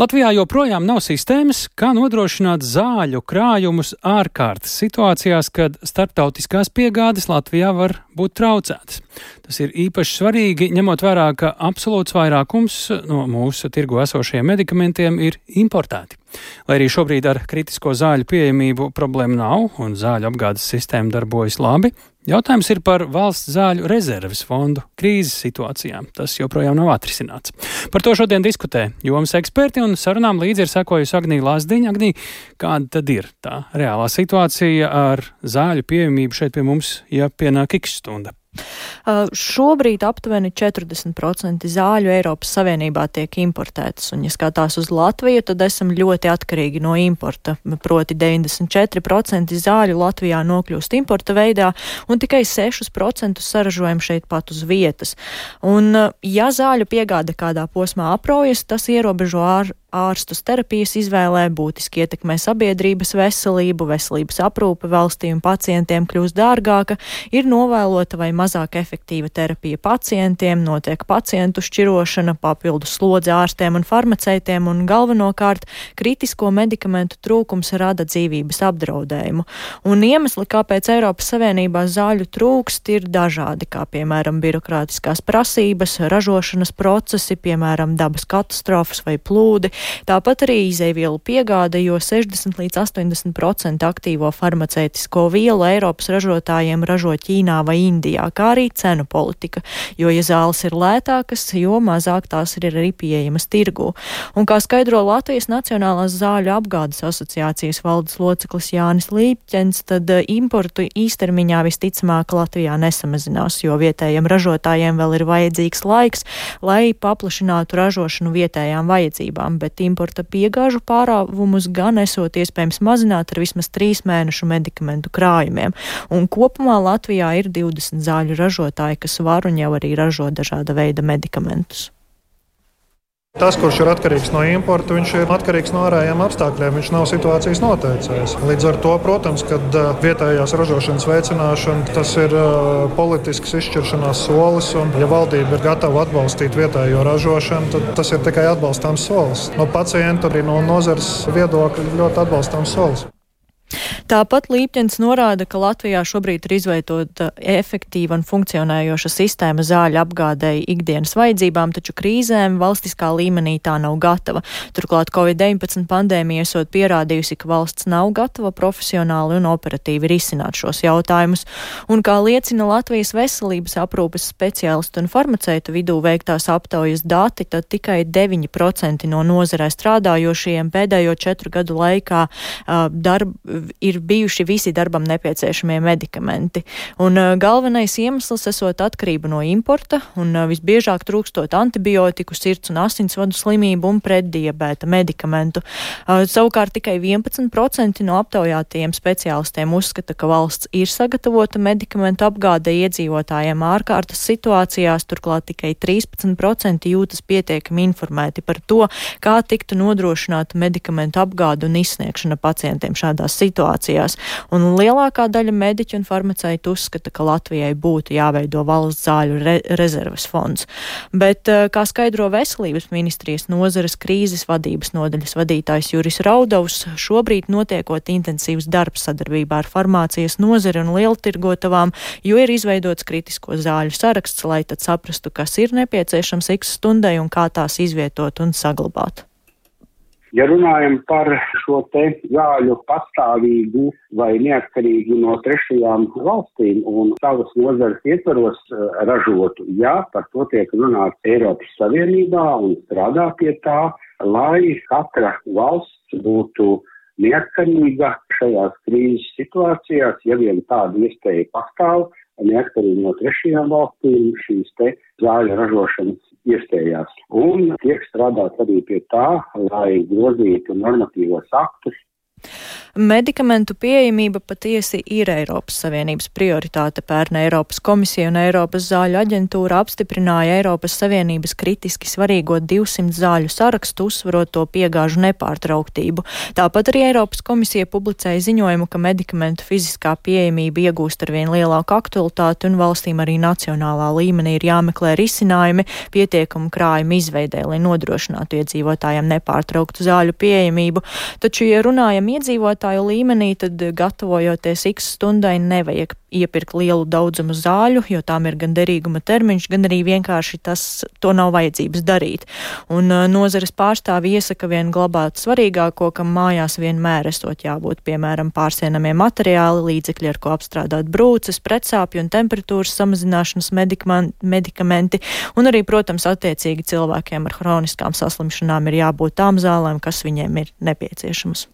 Latvijā joprojām nav sistēmas, kā nodrošināt zāļu krājumus ārkārtas situācijās, kad starptautiskās piegādes Latvijā var būt traucētas. Tas ir īpaši svarīgi, ņemot vērā, ka absolūts vairākums no mūsu tirgu esošajiem medikamentiem ir importēti. Lai arī šobrīd ar kritisko zāļu pieejamību problēmu nav un zāļu apgādes sistēma darbojas labi, jautājums ir par valsts zāļu rezerves fondu krīzes situācijām. Tas joprojām nav atrisināts. Par to šodien diskutē jomas eksperti un sarunām līdzi ir sekojusi Agnija Lāsdiņa. Agnija, kāda tad ir tā reālā situācija ar zāļu pieejamību šeit pie mums, ja pienāk x stunda? Uh, šobrīd aptuveni 40% zāļu Eiropas Savienībā tiek importētas, un, ja skatās uz Latviju, tad esam ļoti atkarīgi no importa. Proti 94% zāļu Latvijā nokļūst importa veidā, un tikai 6% saražojam šeit pat uz vietas. Un, uh, ja zāļu piegāde kādā posmā apraujas, tas ierobežo ār, ārstus terapijas izvēlē, būtiski ietekmē sabiedrības veselību, veselības aprūpe valstī un pacientiem kļūst dārgāka, ir novēlota vai mazāk efektīva terapija pacientiem, notiek pacientu šķirošana, papildu slodze ārstiem un farmaceitiem un galvenokārt kritisko medikamentu trūkums rada dzīvības apdraudējumu. Un iemesli, kāpēc Eiropas Savienībā zāļu trūkst, ir dažādi, kā piemēram birokrātiskās prasības, ražošanas procesi, piemēram dabas katastrofas vai plūdi, Tāpat arī izēvielu piegāde, jo 60 līdz 80% aktīvo farmaceitisko vielu Eiropas ražotājiem ražo Ķīnā vai Indijā, kā arī cenu politika, jo, ja zāles ir lētākas, jo mazāk tās ir arī pieejamas tirgū. Un kā skaidro Latvijas Nacionālās zāļu apgādes asociācijas valdes loceklis Jānis Līpķens, tad eh, importu īstermiņā visticamāk Latvijā nesamazinās, jo vietējiem ražotājiem vēl ir vajadzīgs laiks, lai paplašinātu ražošanu vietējām vajadzībām, bet importa piegāžu pārāvumus gan esot iespējams mazināt ar vismaz trīs mēnešu medikamentu krājumiem. Un kopumā Latvijā ir 20 zāļu ražotāji, kas var un jau arī ražo dažāda veida medikamentus. Tas, kurš ir atkarīgs no importa, viņš ir atkarīgs no ārējiem apstākļiem. Viņš nav situācijas noteicējs. Līdz ar to, protams, kad vietējās ražošanas veicināšana tas ir politisks izšķiršanās solis. Un, ja valdība ir gatava atbalstīt vietējo ražošanu, tad tas ir tikai atbalstāms solis. No pacienta arī no nozares viedokļa ļoti atbalstāms solis. Tāpat Līpķins norāda, ka Latvijā šobrīd ir izveidota efektīva un funkcionējoša sistēma zāļu apgādēji ikdienas vajadzībām, taču krīzēm valstiskā līmenī tā nav gatava. Turklāt Covid-19 pandēmija esot pierādījusi, ka valsts nav gatava profesionāli un operatīvi risināt šos jautājumus. Un kā liecina Latvijas veselības aprūpes speciālistu un farmaceitu vidū veiktās aptaujas dati, tad tikai 9% no nozarē strādājošajiem pēdējo četru gadu laikā uh, darb, ir bijuši visi darbam nepieciešamie medikamenti. Un uh, galvenais iemesls esot atkarība no importa un uh, visbiežāk trūkstot antibiotiku, sirds un asinsvadu slimību un pretdiabēta medikamentu. Uh, savukārt tikai 11% no aptaujātajiem speciālistiem uzskata, ka valsts ir sagatavota medikamentu apgāde iedzīvotājiem ārkārtas situācijās, turklāt tikai 13% jūtas pietiekami informēti par to, kā tiktu nodrošināta medikamentu apgāde un izsniegšana pacientiem šādās situācijās. Un lielākā daļa mediķu un farmaceitu uzskata, ka Latvijai būtu jāveido valsts zāļu re rezerves fonds. Bet, eh, kā skaidro veselības ministrijas nozares krīzes vadības nodaļas vadītājs Juris Raudovs, šobrīd notiekot intensīvs darbs sadarbībā ar farmācijas nozari un lieltirgotavām, jo ir izveidots kritisko zāļu saraksts, lai tad saprastu, kas ir nepieciešams x stundai un kā tās izvietot un saglabāt. Ja runājam par šo te zāļu pastāvīgu vai neatkarīgu no trešajām valstīm un savas nozares ietvaros uh, ražotu, jā, par to tiek runāts Eiropas Savienībā un strādā pie tā, lai katra valsts būtu neatkarīga šajās krīzes situācijās, ja vien tāda iespēja pastāv, neatkarīgi no trešajām valstīm šīs te zāļu ražošanas iestājās. Un tiek strādāts arī pie tā, lai grozītu normatīvos aktus Medikamentu pieejamība patiesi ir Eiropas Savienības prioritāte. Pērn Eiropas komisija un Eiropas zāļu aģentūra apstiprināja Eiropas Savienības kritiski svarīgo 200 zāļu sarakstu, uzsvarot to piegāžu nepārtrauktību. Tāpat arī Eiropas komisija publicēja ziņojumu, ka medikamentu fiziskā pieejamība iegūst ar vien lielāku aktualitāti un valstīm arī nacionālā līmenī ir jāmeklē risinājumi pietiekumu krājumu izveidē, lai nodrošinātu iedzīvotājiem nepārtrauktu zāļu pieejamību. Taču, ja runājam iedzīvotājiem, iedzīvotāju līmenī, tad gatavojoties x stundai nevajag iepirkt lielu daudzumu zāļu, jo tām ir gan derīguma termiņš, gan arī vienkārši tas, to nav vajadzības darīt. Un uh, nozares pārstāvi iesaka vien glabāt svarīgāko, kam mājās vienmēr esot jābūt, piemēram, pārsienamie materiāli, līdzekļi, ar ko apstrādāt brūces, pretsāpju un temperatūras samazināšanas medikamenti, un arī, protams, attiecīgi cilvēkiem ar hroniskām saslimšanām ir jābūt tām zālēm, kas viņiem ir nepieciešamas.